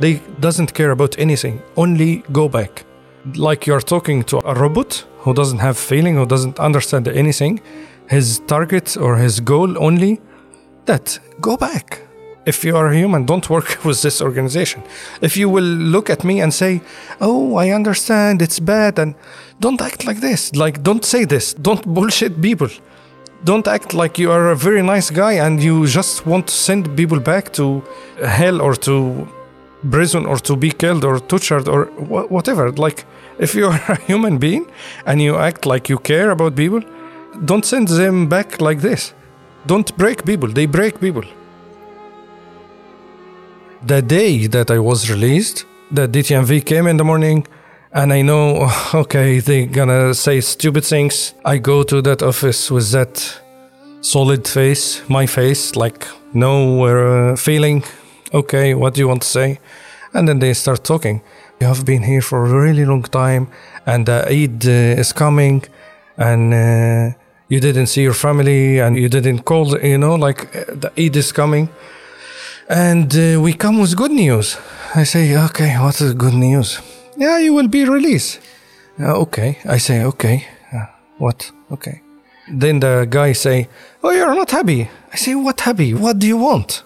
They doesn't care about anything. Only go back. Like you're talking to a robot who doesn't have feeling, who doesn't understand anything. His target or his goal only that go back. If you are a human, don't work with this organization. If you will look at me and say, "Oh, I understand, it's bad," and don't act like this. Like, don't say this. Don't bullshit people. Don't act like you are a very nice guy and you just want to send people back to hell or to prison or to be killed or tortured or wha- whatever. Like, if you are a human being and you act like you care about people, don't send them back like this. Don't break people. They break people. The day that I was released, the DTNV came in the morning and I know, okay, they're gonna say stupid things. I go to that office with that solid face, my face, like no uh, feeling. Okay, what do you want to say? And then they start talking. You have been here for a really long time, and uh, Eid uh, is coming, and uh, you didn't see your family, and you didn't call. You know, like uh, the Eid is coming, and uh, we come with good news. I say, okay, what is good news? Yeah, you will be released. Uh, okay, I say, okay, uh, what? Okay. Then the guy say, oh, you're not happy. I say, what happy? What do you want?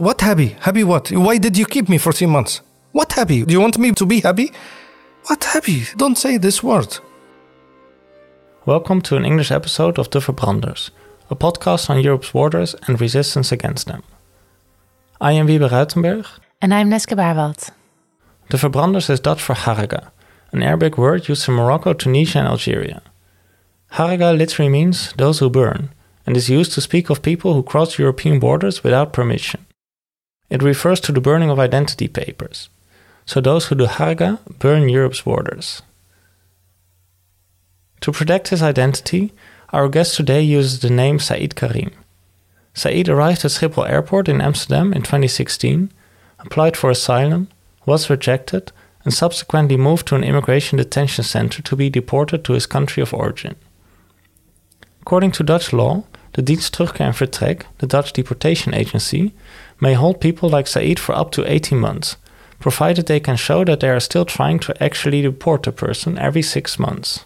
What happy? Happy what? Why did you keep me for three months? What happy? Do you want me to be happy? What happy? Don't say this word. Welcome to an English episode of The Verbranders, a podcast on Europe's borders and resistance against them. I am Wiebe Ruitenberg. And I'm Neske Barwald. The Verbranders is Dutch for Haraga, an Arabic word used in Morocco, Tunisia, and Algeria. Haraga literally means those who burn, and is used to speak of people who cross European borders without permission. It refers to the burning of identity papers. So those who do Haraga burn Europe's borders. To protect his identity, our guest today uses the name Saied Karim. Saied arrived at Schiphol Airport in Amsterdam in 2016, applied for asylum, was rejected, and subsequently moved to an immigration detention center to be deported to his country of origin. According to Dutch law, the Dienst Terugkeer en Vertrek, the Dutch deportation agency, may hold people like Saied for up to 18 months, provided they can show that they are still trying to actually deport the person every six months.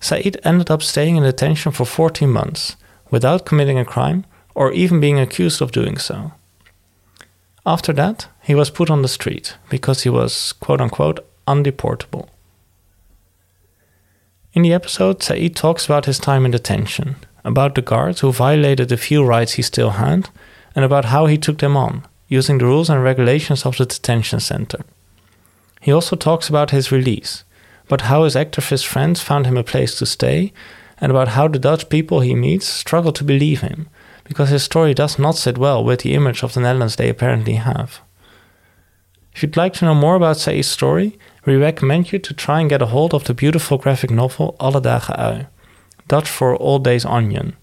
Saied ended up staying in detention for 14 months without committing a crime or even being accused of doing so. After that, he was put on the street because he was quote unquote undeportable. In the episode, Saied talks about his time in detention, about the guards who violated the few rights he still had, and about how he took them on, using the rules and regulations of the detention center. He also talks about his release, about how his activist friends found him a place to stay, and about how the Dutch people he meets struggle to believe him, because his story does not sit well with the image of the Netherlands they apparently have. If you'd like to know more about Saied's story, we recommend you to try and get a hold of the beautiful graphic novel Alle Dagen Ui, Dutch for All Days Onion,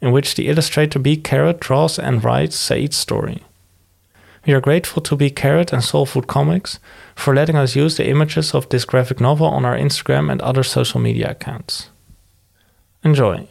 in which the illustrator B. Carrot draws and writes Saied's story. We are grateful to B. Carrot and Soul Food Comics for letting us use the images of this graphic novel on our Instagram and other social media accounts. Enjoy!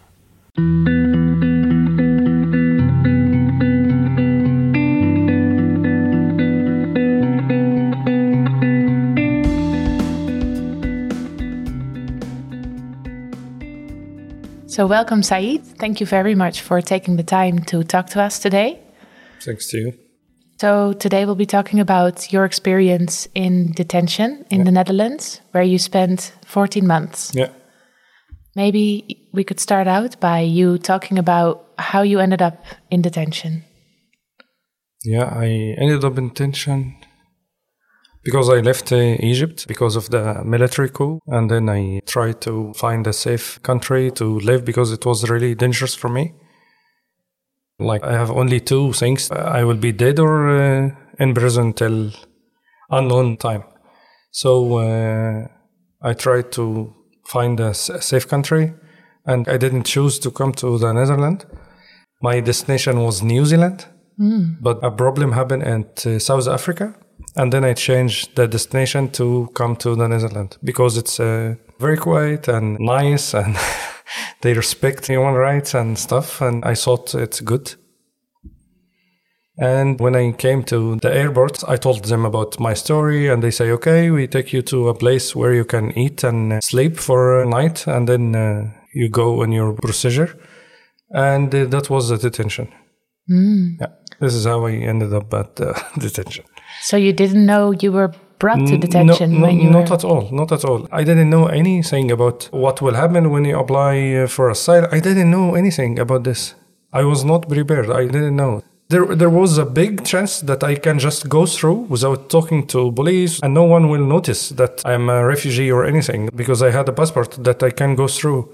So, welcome, Saied. Thank you very much for taking the time to talk to us today. Thanks to you. So, today we'll be talking about your experience in detention in the Netherlands, where you spent 14 months. Yeah. Maybe we could start out by you talking about how you ended up in detention. Yeah, I ended up in detention because I left uh, Egypt because of the military coup, and then I tried to find a safe country to live because it was really dangerous for me. Like I have only two things: I will be dead or uh, in prison till unknown time. So uh, I tried to find a safe country, and I didn't choose to come to the Netherlands. My destination was New Zealand, but a problem happened in uh, South Africa, and then I changed the destination to come to the Netherlands because it's uh, very quiet and nice, and they respect human rights and stuff. And I thought it's good. And when I came to the airport, I told them about my story, and they say, "Okay, we take you to a place where you can eat and sleep for a night, and then uh, you go on your procedure." And uh, that was the detention. Yeah, this is how I ended up at uh, detention. So you didn't know you were brought to detention no, when no, you not were... at all. Not at all. I didn't know anything about what will happen when you apply uh, for asylum. I didn't know anything about this. I was not prepared. I didn't know. There, there was a big chance that I can just go through without talking to police, and no one will notice that I'm a refugee or anything because I had a passport that I can go through.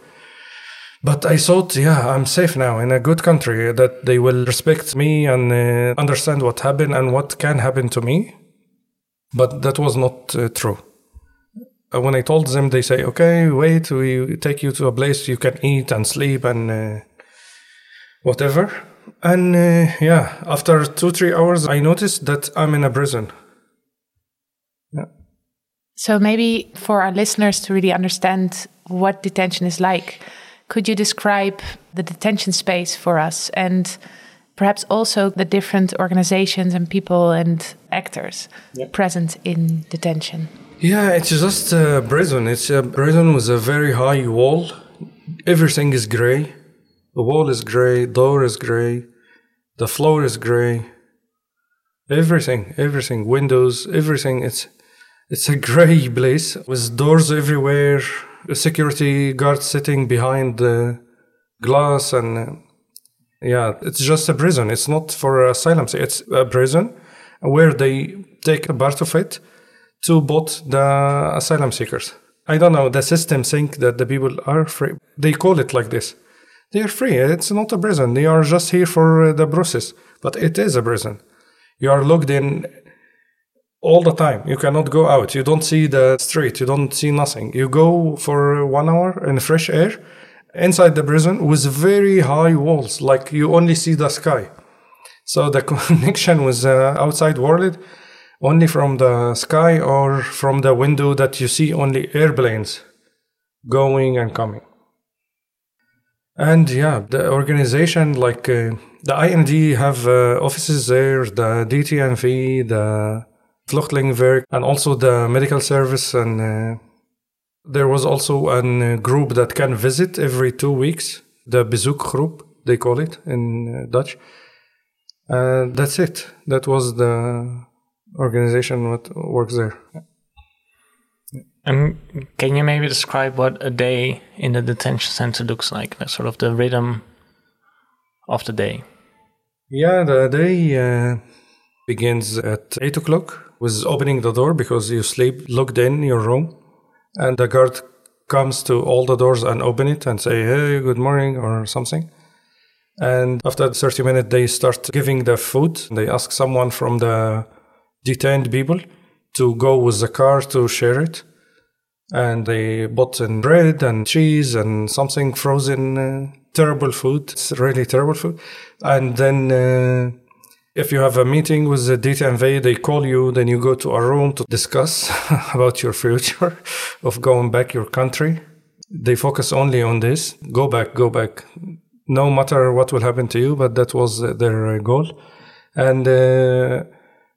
But I thought, yeah, I'm safe now in a good country that they will respect me and uh, understand what happened and what can happen to me. But that was not uh, true. Uh, When I told them, they say, okay, wait, we take you to a place you can eat and sleep and uh, whatever. And uh, yeah, after two, three hours, I noticed that I'm in a prison. So maybe for our listeners to really understand what detention is like, could you describe the detention space for us and perhaps also the different organizations and people and actors present in detention? Yeah, it's just a prison. It's a prison with a very high wall. Everything is gray. The wall is gray, door is gray, the floor is gray. Everything, everything, windows, everything. It's it's a gray place with doors everywhere, a security guard sitting behind the glass, and yeah, it's just a prison. It's not for asylum. It's a prison where they take a part of it to both the asylum seekers. I don't know. The system think that the people are free. They call it like this. They are free. It's not a prison. They are just here for the process. But it is a prison. You are locked in all the time. You cannot go out. You don't see the street. You don't see nothing. You go for one hour in fresh air inside the prison with very high walls, like you only see the sky. So the connection with the outside world only from the sky or from the window that you see only airplanes going and coming. And yeah, the organization like uh, the IND have uh, offices there, the DTNV, the Vluchtelingenwerk, and also the medical service. And uh, there was also a uh, group that can visit every two weeks, the Bezoekgroep, they call it in uh, Dutch. Uh, that's it. That was the organization that works there. And can you maybe describe what a day in the detention center looks like? Like sort of the rhythm of the day. Yeah, the day uh, begins at 8 o'clock with opening the door because you sleep locked in your room. And the guard comes to all the doors and open it and say, hey, good morning or something. And after 30 minutes, they start giving the food. They ask someone from the detained people to go with the car to share it. And they bought in bread and cheese and something frozen, uh, terrible food. It's really terrible food. And then, uh, if you have a meeting with the DTNV, they call you, then you go to a room to discuss about your future of going back your country. They focus only on this. Go back, go back. No matter what will happen to you, but that was their uh, goal. And, uh,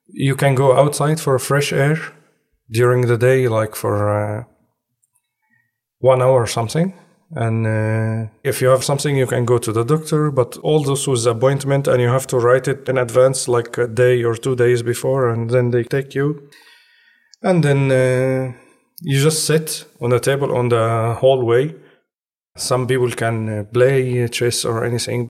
you can go outside for fresh air during the day, like for uh, one hour or something. And uh, if you have something, you can go to the doctor. But all this with appointment, and you have to write it in advance, like a day or two days before, and then they take you. And then uh, you just sit on the table on the hallway. Some people can uh, play chess or anything.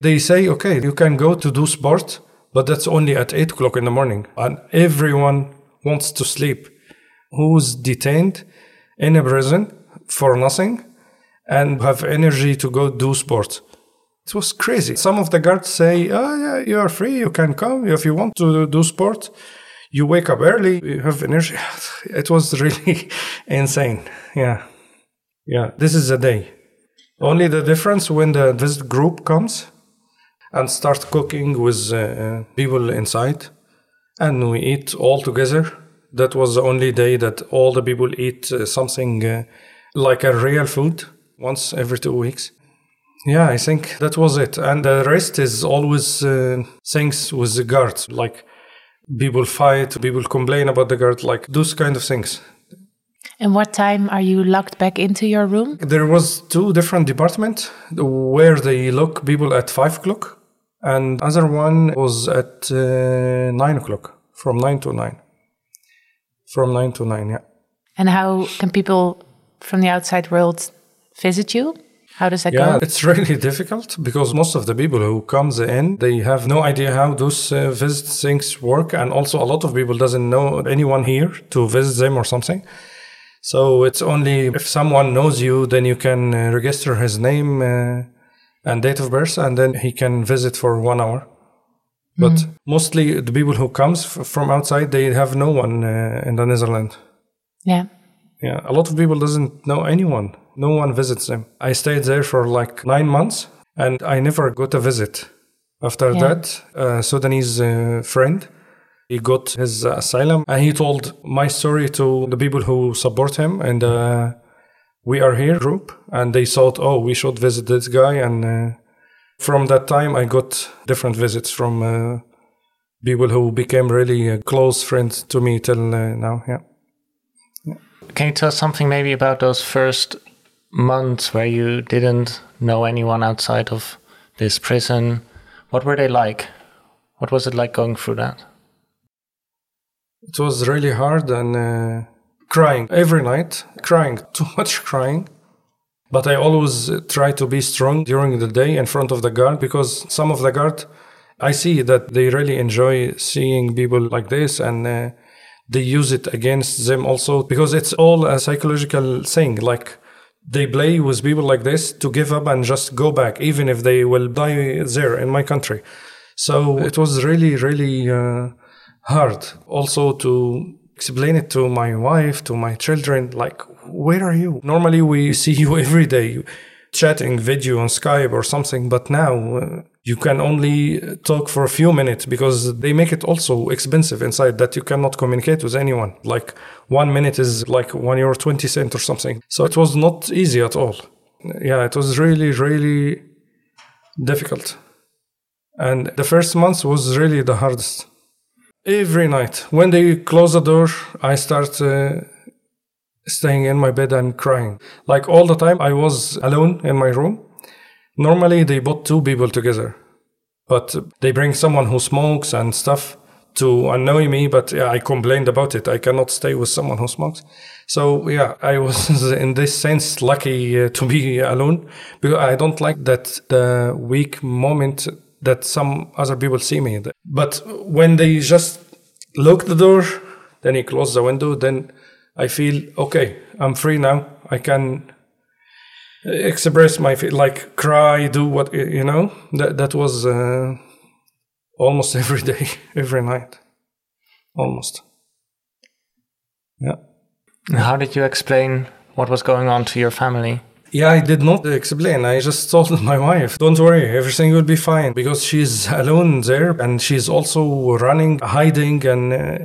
They say, okay, you can go to do sport but that's only at 8 o'clock in the morning. And everyone wants to sleep. Who's detained in a prison for nothing and have energy to go do sports. It was crazy. Some of the guards say, oh, yeah, you are free. You can come if you want to do sport. You wake up early, you have energy. It was really insane. Yeah. Yeah. This is a day. Only the difference when the this group comes, and start cooking with uh, people inside and we eat all together that was the only day that all the people eat uh, something uh, like a real food once every two weeks Yeah, I think that was it. And the rest is always uh, things with the guards, like people fight, people complain about the guard, like those kind of things. And what time are you locked back into your room? There was two different departments where they lock people at five o'clock, and other one was at uh, nine o'clock, from nine to nine. From nine to nine, yeah. And how can people from the outside world visit you? How does that yeah, go? it's really difficult because most of the people who comes in, they have no idea how those uh, visit things work, and also a lot of people doesn't know anyone here to visit them or something. So it's only if someone knows you, then you can uh, register his name uh, and date of birth, and then he can visit for one hour. But mostly the people who comes f- from outside, they have no one uh, in the Netherlands. Yeah. Yeah, a lot of people doesn't know anyone. No one visits them. I stayed there for like nine months, and I never got a visit. After Yeah. that, a Sudanese uh, friend, he got his asylum, and he told my story to the people who support him, and uh, we are here group, and they thought, oh, we should visit this guy, and uh, from that time, I got different visits from uh, people who became really uh, close friends to me till uh, now. Yeah. Can you tell us something maybe about those first months where you didn't know anyone outside of this prison? What were they like? What was it like going through that? It was really hard and uh, crying every night, crying, too much crying. But I always uh, try to be strong during the day in front of the guard because some of the guard, I see that they really enjoy seeing people like this and uh, they use it against them also because it's all a psychological thing. Like they play with people like this to give up and just go back, even if they will die there in my country. So it was really, really uh, hard also to explain it to my wife, to my children, like, where are you? Normally we see you every day chatting video on Skype or something, but now uh, you can only talk for a few minutes because they make it also expensive inside that you cannot communicate with anyone. Like one minute is like one euro 20 cent or something. So it was not easy at all. Yeah, it was really, really difficult. And the first month was really the hardest. Every night, when they close the door, I start uh, staying in my bed and crying. Like all the time, I was alone in my room. Normally, they put two people together, but they bring someone who smokes and stuff to annoy me. But I complained about it. I cannot stay with someone who smokes. So yeah, I was in this sense lucky uh, to be alone because I don't like that the weak moment that some other people see me. But when they just lock the door, then he close the window, then I feel okay. I'm free now. I can express my feel, like cry, do what you know. That that was uh, almost every day, every night, almost. Yeah. How did you explain what was going on to your family? Yeah, I did not explain. I just told my wife, don't worry, everything will be fine because she's alone there and she's also running, hiding, and uh,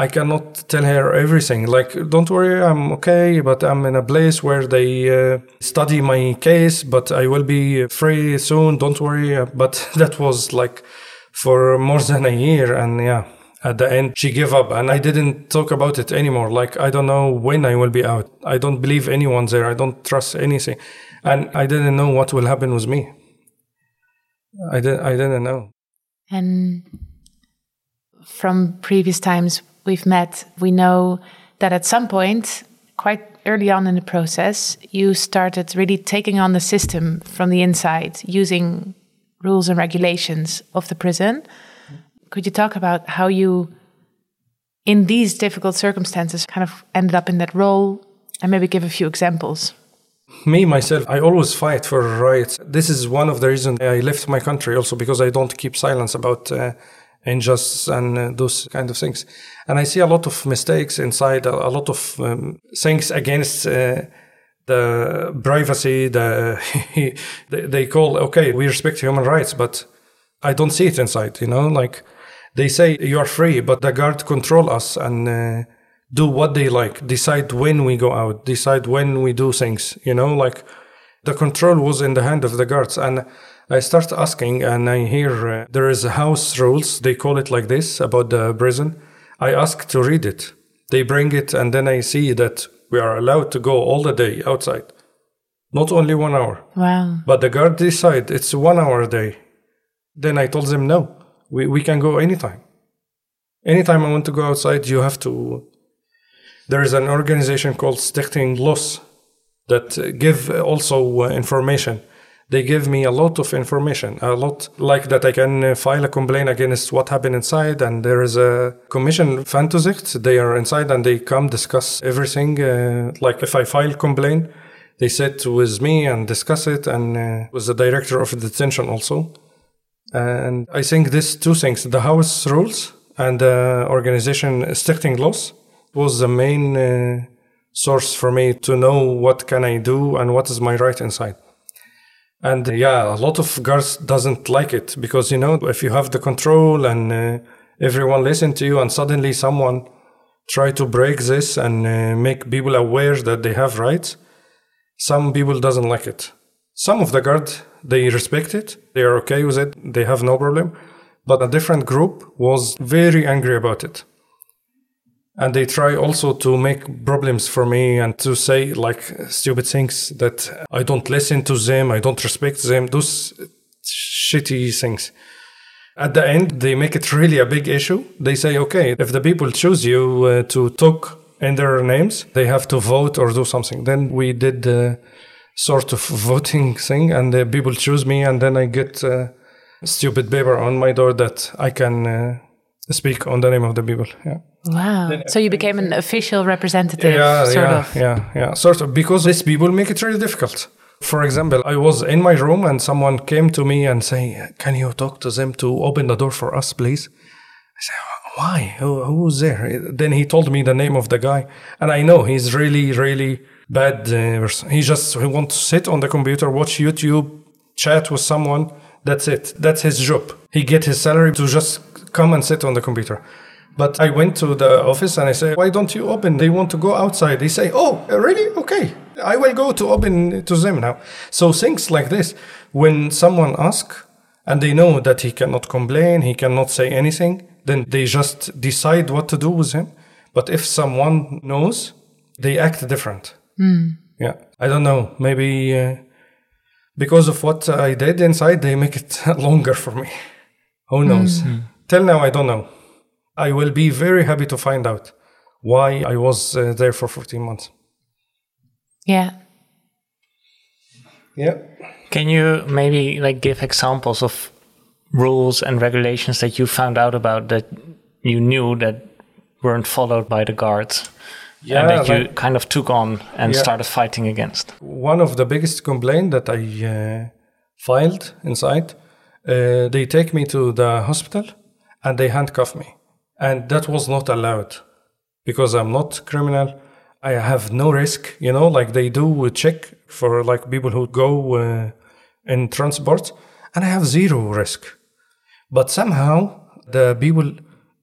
I cannot tell her everything. Like, don't worry, I'm okay, but I'm in a place where they uh, study my case, but I will be free soon, don't worry. But that was like for more than a year, and yeah. At the end, she gave up and I didn't talk about it anymore. Like, I don't know when I will be out. I don't believe anyone there. I don't trust anything. And I didn't know what will happen with me. I, did, I didn't know. And from previous times we've met, we know that at some point, quite early on in the process, you started really taking on the system from the inside, using rules and regulations of the prison. Could you talk about how you, in these difficult circumstances, kind of ended up in that role and maybe give a few examples? Me, myself, I always fight for rights. This is one of the reasons I left my country also because I don't keep silence about uh, injustice and uh, those kind of things. And I see a lot of mistakes inside, a, a lot of um, things against uh, the privacy. The they, they call okay, we respect human rights, but I don't see it inside. You know, like they say you are free, but the guard control us and uh, do what they like, decide when we go out, decide when we do things. You know, like The control was in the hand of the guards. And I start asking, and I hear uh, there is house rules, they call it like this, about the prison. I ask to read it. They bring it, and then I see that we are allowed to go all the day outside. Not only one hour. Wow. But the guard decide it's one hour a day. Then I told them no, we, we can go anytime. Anytime I want to go outside, you have to. There is an organization called Stichting Los that give also uh, information. They give me a lot of information, a lot like that I can uh, file a complaint against what happened inside. And there is a commission van Toezicht. They are inside and they come discuss everything. Uh, like if I file complaint, they sit with me and discuss it and uh, with the director of detention also. And I think these two things, the house rules and the organization Stichting Los was the main uh, source for me to know what can I do and what is my right inside. And uh, yeah, a lot of guards doesn't like it because, you know, if you have the control and uh, everyone listen to you and suddenly someone try to break this and uh, make people aware that they have rights, some people doesn't like it. Some of the guard, they respect it. They are okay with it. They have no problem. But a different group was very angry about it. And they try also to make problems for me and to say like stupid things that I don't listen to them, I don't respect them, those shitty things. At the end, they make it really a big issue. They say, okay, if the people choose you uh, to talk in their names, they have to vote or do something. Then we did the sort of voting thing, and the people choose me, and then I get a stupid paper on my door that I can uh, speak on the name of the people. Yeah. Wow. So you became an official representative, Yeah, sort yeah, of. yeah, yeah, sort of. Because these people make it really difficult. For example, I was in my room and someone came to me and say, "Can you talk to them to open the door for us, please?" I said, "Why? Who, who's there?" Then he told me the name of the guy, and I know he's really, really bad. Uh, person. he just he wants to sit on the computer, watch YouTube, chat with someone. That's it. That's his job. He get his salary to just come and sit on the computer. But I went to the office and I said, why don't you open? They want to go outside. They say, oh, really? Okay. I will go to open to them now. So things like this, when someone asks and they know that he cannot complain, he cannot say anything, then they just decide what to do with him. But if someone knows, they act different. Hmm. Yeah. I don't know. Maybe uh, because of what I did inside, they make it longer for me. Who hmm. knows? Hmm. Till now, I don't know. I will be very happy to find out why I was uh, there for 14 months. Yeah. Yeah. Can you maybe like give examples of rules and regulations that you found out about that you knew that weren't followed by the guards Yeah, and that you like- kind of took on and Yeah. started fighting against? One of the biggest complaint that I uh, filed inside, uh, they take me to the hospital and they handcuff me. And that was not allowed because I'm not criminal. I have no risk, you know, like they do a check for like people who go uh, in transport and I have zero risk. But somehow the people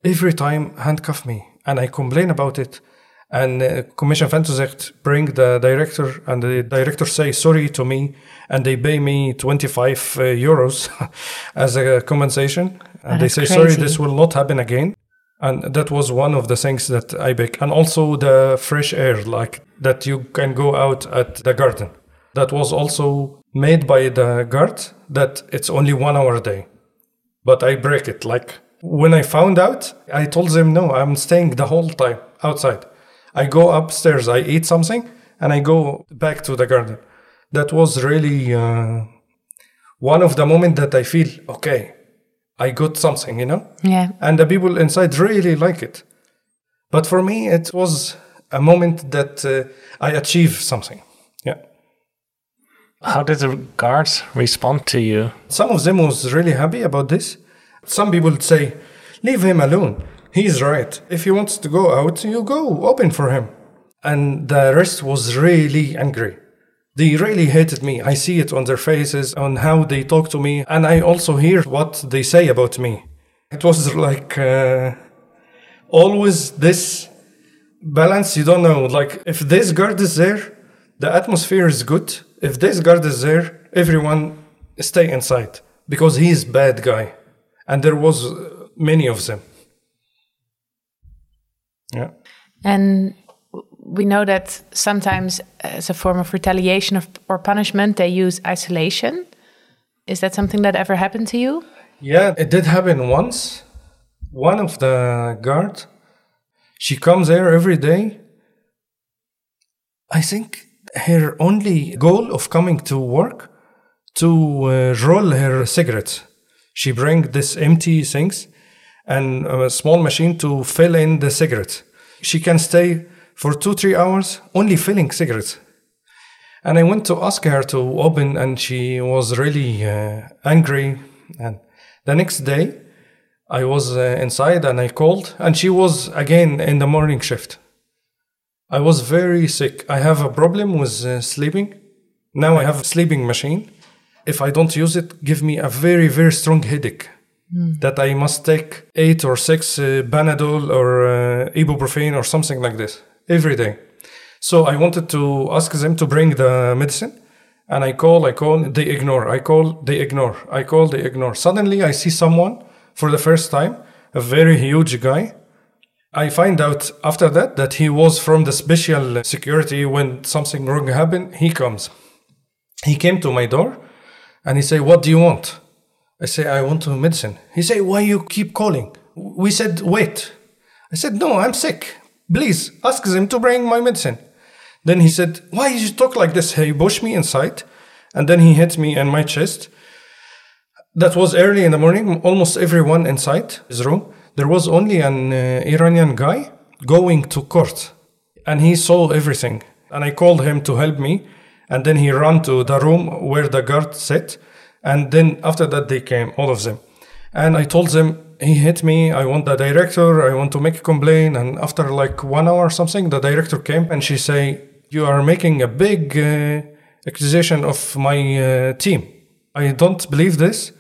every time handcuff me and I complain about it. And uh, Commission van Toezicht bring the director and the director say sorry to me and they pay me 25 uh, euros as a compensation. And they that's say, sorry, this will not happen again. And that was one of the things that I beg. And also the fresh air, like that you can go out at the garden. That was also made by the guard that it's only one hour a day. But I break it. Like when I found out, I told them, no, I'm staying the whole time outside. I go upstairs, I eat something, and I go back to the garden. That was really uh, one of the moments that I feel, okay, I got something, you know? Yeah. and the people inside really like it. But for me, it was a moment that uh, I achieved something. Yeah. How did the guards respond to you? Some of them was really happy about this. Some people would say, leave him alone. He's right. If he wants to go out, you go open for him. And the rest was really angry. They really hated me. I see it on their faces, on how they talk to me, and I also hear what they say about me. It was like uh, always this balance. You don't know, like if this guard is there, the atmosphere is good. If this guard is there, everyone stay inside because he's bad guy, and there was uh, many of them. Yeah. And we know that sometimes, as a form of retaliation of, or punishment, they use isolation. Is that something that ever happened to you? Yeah, it did happen once. One of the guard, she comes there every day. I think her only goal of coming to work to uh, roll her cigarettes. She bring this empty things and a small machine to fill in the cigarettes. She can stay for two, three hours only filling cigarettes. And I went to ask her to open, and she was really uh, angry. And the next day, I was uh, inside and I called, and she was again in the morning shift. I was very sick. I have a problem with uh, sleeping. Now I have a sleeping machine. If I don't use it, give me a very very strong headache. That I must take eight or six uh, Panadol or uh, ibuprofen or something like this every day. So I wanted to ask them to bring the medicine. And I call, I call, they ignore. I call, they ignore. I call, they ignore. Suddenly I see someone for the first time, a very huge guy. I find out after that that he was from the special security when something wrong happened. He comes. He came to my door and he say, What do you want? I say, I want medicine. He say, Why you keep calling? We said, Wait. I said, No, I'm sick. Please ask them to bring my medicine. Then he said, Why you talk like this? He pushed me inside and then he hit me in my chest. That was early in the morning, almost everyone inside his room. There was only an uh, Iranian guy going to court and he saw everything. And I called him to help me. And then he ran to the room where the guard sat. And then after that, they came, all of them. And I told them, he hit me. I want the director. I want to make a complaint. And after like one hour or something, the director came and she say, you are making a big uh, accusation of my uh, team. I don't believe this.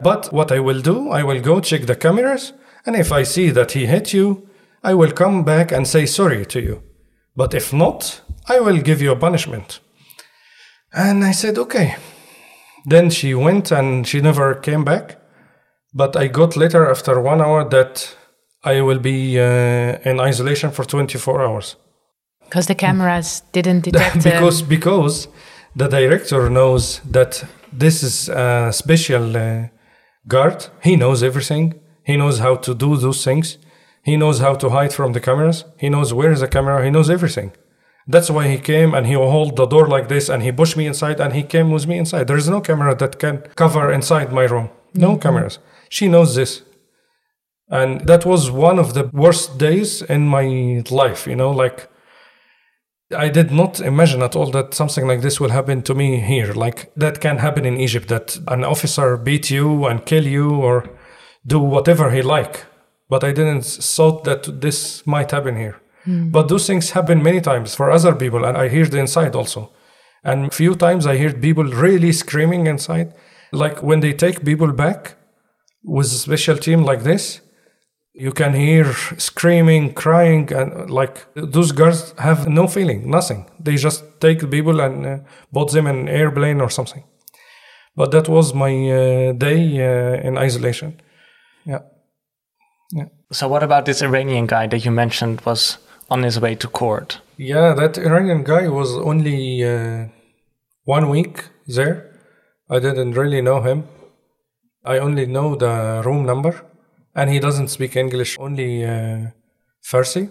But what I will do, I will go check the cameras. And if I see that he hit you, I will come back and say sorry to you. But if not, I will give you a punishment. And I said, okay. Then she went and she never came back. But I got later after one hour that I will be uh, in isolation for 24 hours. Because the cameras didn't detect because because the director knows that this is a special uh, guard. He knows everything. He knows how to do those things. He knows how to hide from the cameras. He knows where is the camera. He knows everything. That's why he came and he will hold the door like this and he pushed me inside and he came with me inside. There is no camera that can cover inside my room. No cameras. She knows this. And that was one of the worst days in my life, you know, like I did not imagine at all that something like this will happen to me here. Like that can happen in Egypt that an officer beat you and kill you or do whatever he like. But I didn't thought that this might happen here. Hmm. But those things happen many times for other people, and I hear the inside also. And few times I hear people really screaming inside, like when they take people back with a special team like this. You can hear screaming, crying, and like those guards have no feeling, nothing. They just take the people and uh, put them in an airplane or something. But that was my uh, day uh, in isolation. Yeah. So, what about this Iranian guy that you mentioned was on his way to court? Yeah, that Iranian guy was only uh, one week there. I didn't really know him. I only know the room number, and he doesn't speak English, only uh, Farsi.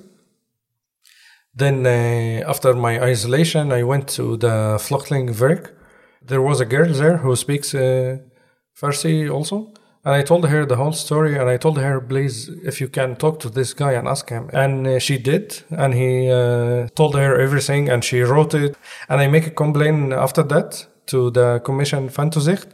Then, uh, after my isolation, I went to the Vluchtelingenwerk. There was a girl there who speaks uh, Farsi also. And I told her the whole story, and I told her, please, if you can talk to this guy and ask him. And uh, she did, and he uh, told her everything, and she wrote it. And I make a complaint after that to the Commission van Toezicht.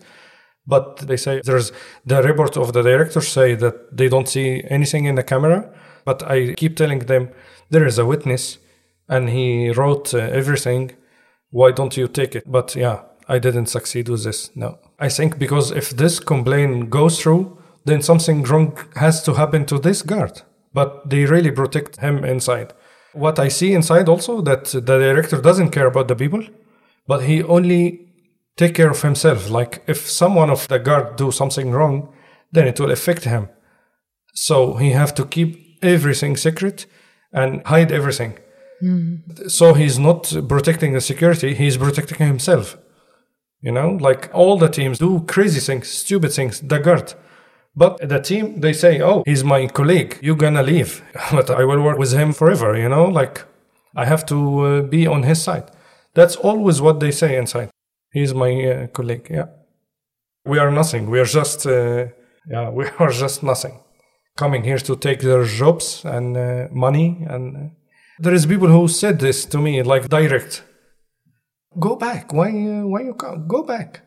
But they say there's the report of the directors say that they don't see anything in the camera. But I keep telling them there is a witness, and he wrote uh, everything. Why don't you take it? But yeah, I didn't succeed with this. No. I think because if this complaint goes through, then something wrong has to happen to this guard. But they really protect him inside. What I see inside also that the director doesn't care about the people, but he only take care of himself. Like if someone of the guard do something wrong, then it will affect him. So he have to keep everything secret and hide everything. So he's not protecting the security, he's protecting himself. You know, like all the teams do crazy things, stupid things, the guard. But the team, they say, oh, he's my colleague, you're gonna leave. but I will work with him forever, you know, like I have to uh, be on his side. That's always what they say inside. He's my uh, colleague, yeah. We are nothing, we are just, uh, yeah, we are just nothing. Coming here to take their jobs and uh, money and there is people who said this to me like direct. Go back. Why why you come? Go back.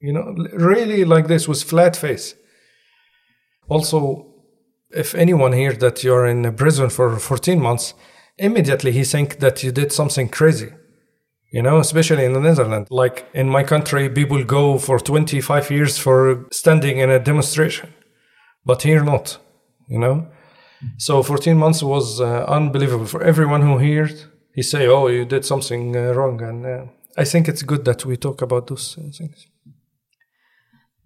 You know really like this with flat face. Also if anyone here that you're in a prison for 14 months immediately he think that you did something crazy you know especially in the netherlands like in my country people go for 25 years for standing in a demonstration but here not you know so 14 months was uh, unbelievable for everyone who heard. He say, "Oh, you did something uh, wrong," and uh, I think it's good that we talk about those uh, things.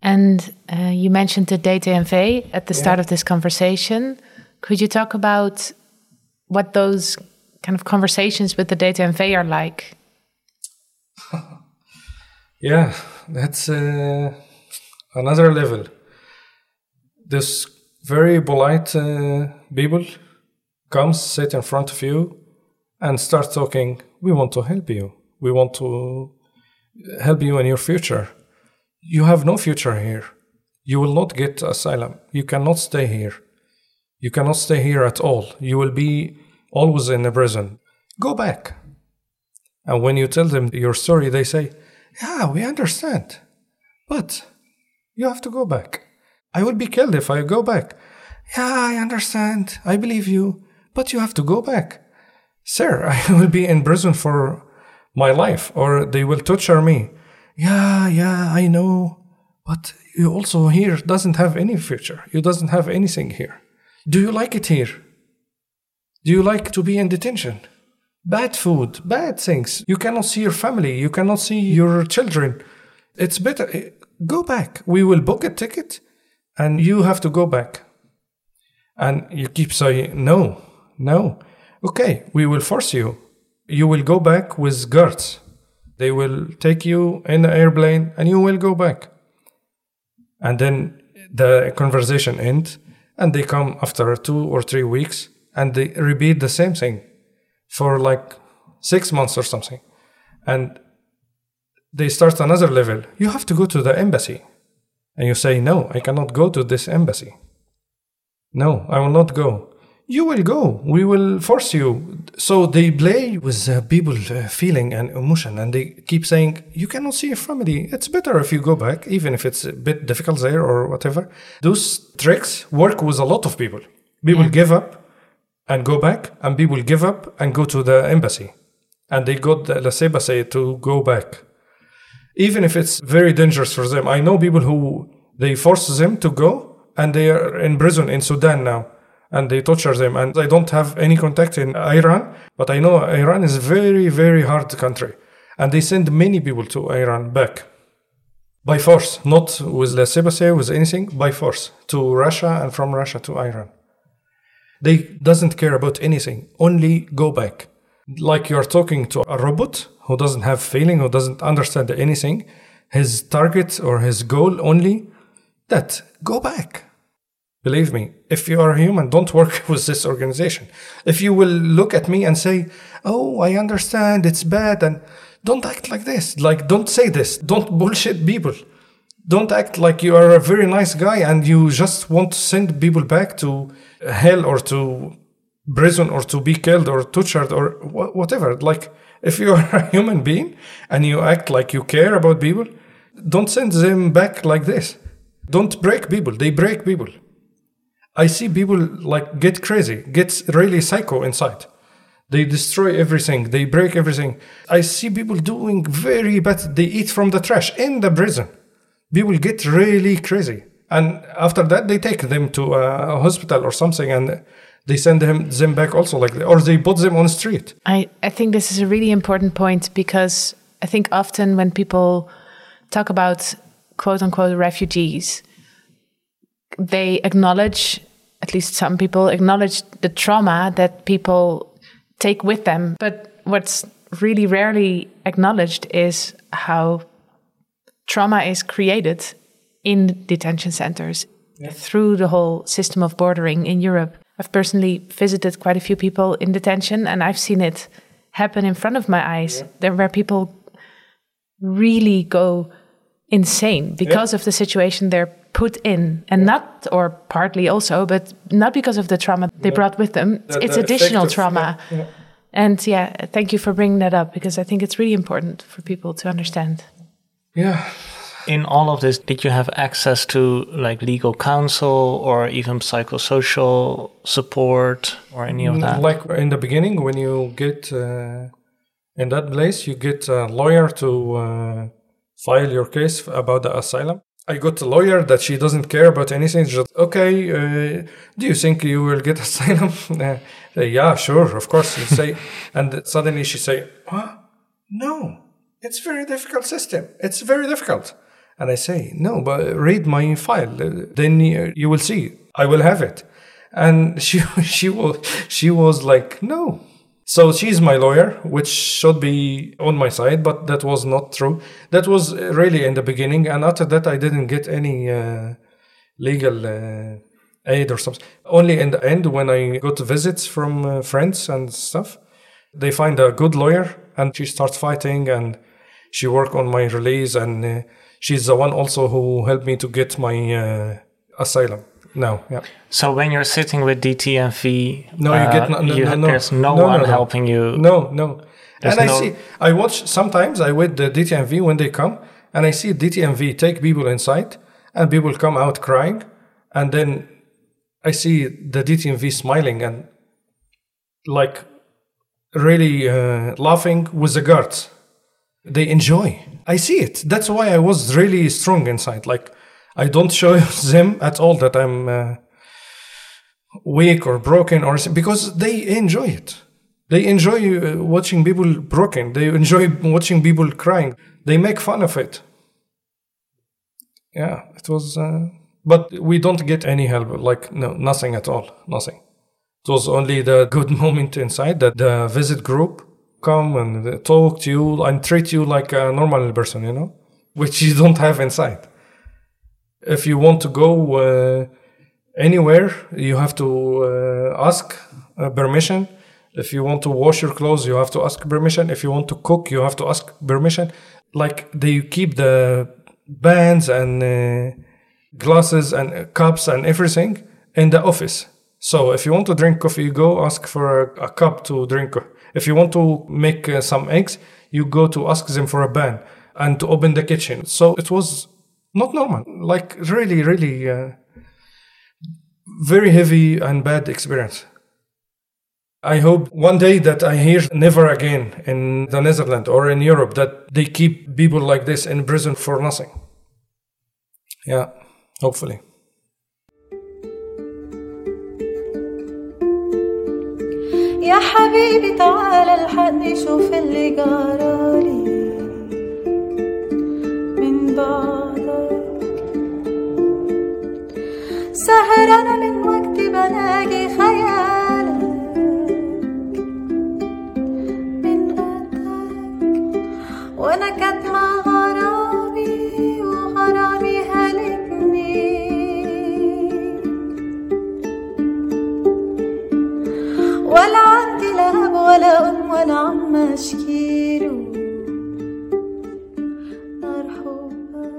And uh, you mentioned the DTNV at the start of this conversation. Could you talk about what those kind of conversations with the DTNV are like? Yeah, that's uh, another level. This very polite uh, people comes, sit in front of you, and start talking. We want to help you. We want to help you in your future. You have no future here. You will not get asylum. You cannot stay here. You cannot stay here at all. You will be always in a prison. Go back. And when you tell them your story, they say, Yeah, we understand. But you have to go back. I will be killed if I go back. Yeah, I understand. I believe you. But you have to go back. Sir, I will be in prison for my life, or they will torture me. Yeah, yeah, I know. But you also here doesn't have any future. You doesn't have anything here. Do you like it here? Do you like to be in detention? Bad food, bad things. You cannot see your family. You cannot see your children. It's better. eh, Go back. We will book a ticket and you have to go back. And you keep saying, no, no. Okay, we will force you. You will go back with guards. They will take you in the airplane and you will go back. And then the conversation ends and they come after two or three weeks and they repeat the same thing for like six months or something. And they start another level. You have to go to the embassy. And you say, No, I cannot go to this embassy. No, I will not go. You will go. We will force you. So they play with uh, people uh, feeling and emotion, and they keep saying, You cannot see your family. It's better if you go back, even if it's a bit difficult there or whatever. Those tricks work with a lot of people. People give up and go back, and people give up and go to the embassy. And they got the embassy to go back even if it's very dangerous for them. I know people who they force them to go and they are in prison in Sudan now and they torture them and I don't have any contact in Iran, but I know Iran is a very, very hard country and they send many people to Iran back by force, not with embassy, with anything, by force to Russia and from Russia to Iran. They doesn't care about anything, only go back. Like you're talking to a robot who doesn't have feeling, who doesn't understand anything, his target or his goal only that go back. Believe me, if you are human, don't work with this organization. If you will look at me and say, Oh, I understand, it's bad, and don't act like this. Like, don't say this. Don't bullshit people. Don't act like you are a very nice guy and you just want to send people back to hell or to prison or to be killed or tortured or wha- whatever. Like, if you are a human being and you act like you care about people, don't send them back like this. Don't break people. They break people. I see people like get crazy, get really psycho inside. They destroy everything. They break everything. I see people doing very bad. They eat from the trash in the prison. People get really crazy. And after that, they take them to a hospital or something and they send him them back also like or they put them on the street I, I think this is a really important point because I think often when people talk about quote unquote refugees, they acknowledge, at least some people acknowledge the trauma that people take with them. But what's really rarely acknowledged is how trauma is created in detention centers through the whole system of bordering in Europe. I've personally visited quite a few people in detention and I've seen it happen in front of my eyes. There where people really go insane because of the situation they're put in and not or partly also but not because of the trauma they brought with them. The- it's the additional of- trauma. yeah, yeah. and yeah thank you for bringing that up because i think it's really important for people to understand yeah. In all of this, did you have access to like legal counsel or even psychosocial support or any of that? like in the beginning when you get uh, in that place you get a lawyer to uh, file your case about the asylum. I got a lawyer that she doesn't care about anything. Just okay uh, do you think you will get asylum? Uh, say, yeah sure of course you say and suddenly she say huh? no it's very difficult system. It's very difficult. And i say no but read my file. Then you, you will see. I will have it. And she she was she was like no. So she's my lawyer which should be on my side but that was not true. That was really in the beginning and after that i didn't get any uh, legal uh, aid or something. Only in the end when i got visits from uh, friends and stuff they find a good lawyer and she starts fighting and she work on my release and uh, she's the one also who helped me to get my uh, asylum now yeah So when you're sitting with DTNV, No, you get no, no, you- no, no. there's no, No, no, one no. helping you. No, no. There's and I no- see, I watch sometimes. I with the DTNV when they come, and I see DTNV take people inside, and people come out crying, and then I see the DTNV smiling and like really uh, laughing with the guards. They enjoy. I see it. That's why I was really strong inside. Like I don't show them at all that I'm. Uh, weak or broken or because they enjoy it they enjoy uh, watching people broken they enjoy watching people crying they make fun of it yeah it was uh, but we don't get any help like no nothing at all nothing it was only the good moment inside that the visit group come and talk to you and treat you like a normal person you know which you don't have inside. If you want to go uh, anywhere you have to uh, ask uh, permission. If you want to wash your clothes you have to ask permission. If you want to cook you have to ask permission. Like they keep the bands and uh, glasses and uh, cups and everything in the office. So if you want to drink coffee you go ask for a, a cup to drink if you want to make uh, some eggs you go to ask them for a ban and to open the kitchen so it was not normal like really really uh, very heavy and bad experience. I hope one day that I hear never again in the Netherlands or in Europe that they keep people like this in prison for nothing. Yeah, hopefully. يا حبيبي تعال الحقني شوف اللي جرالي من بعدك. سهرانة من وقت بلاقي خيالك. من غدك وأنا كاتمة ولا ام ولا عم اشكيله نار حبك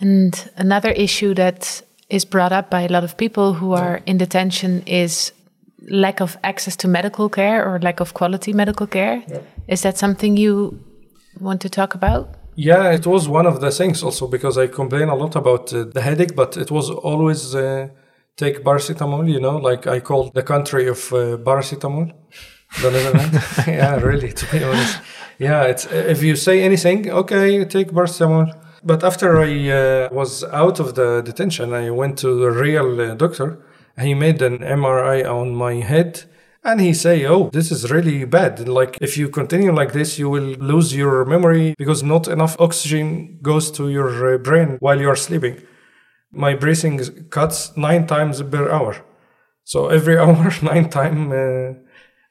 And another issue that is brought up by a lot of people who are in detention is lack of access to medical care or lack of quality medical care. Is that something you want to talk about? Yeah, it was one of the things also because I complain a lot about uh, the headache, but it was always uh, take paracetamol, you know, like I called the country of uh, paracetamol. The Netherlands. yeah, really, to be honest. Yeah, it's if you say anything, okay, take paracetamol. But after I uh, was out of the detention, I went to the real uh, doctor. He made an MRI on my head and he say, "Oh, this is really bad. Like if you continue like this, you will lose your memory because not enough oxygen goes to your uh, brain while you are sleeping. My breathing cuts nine times per hour, so every hour, nine time, uh,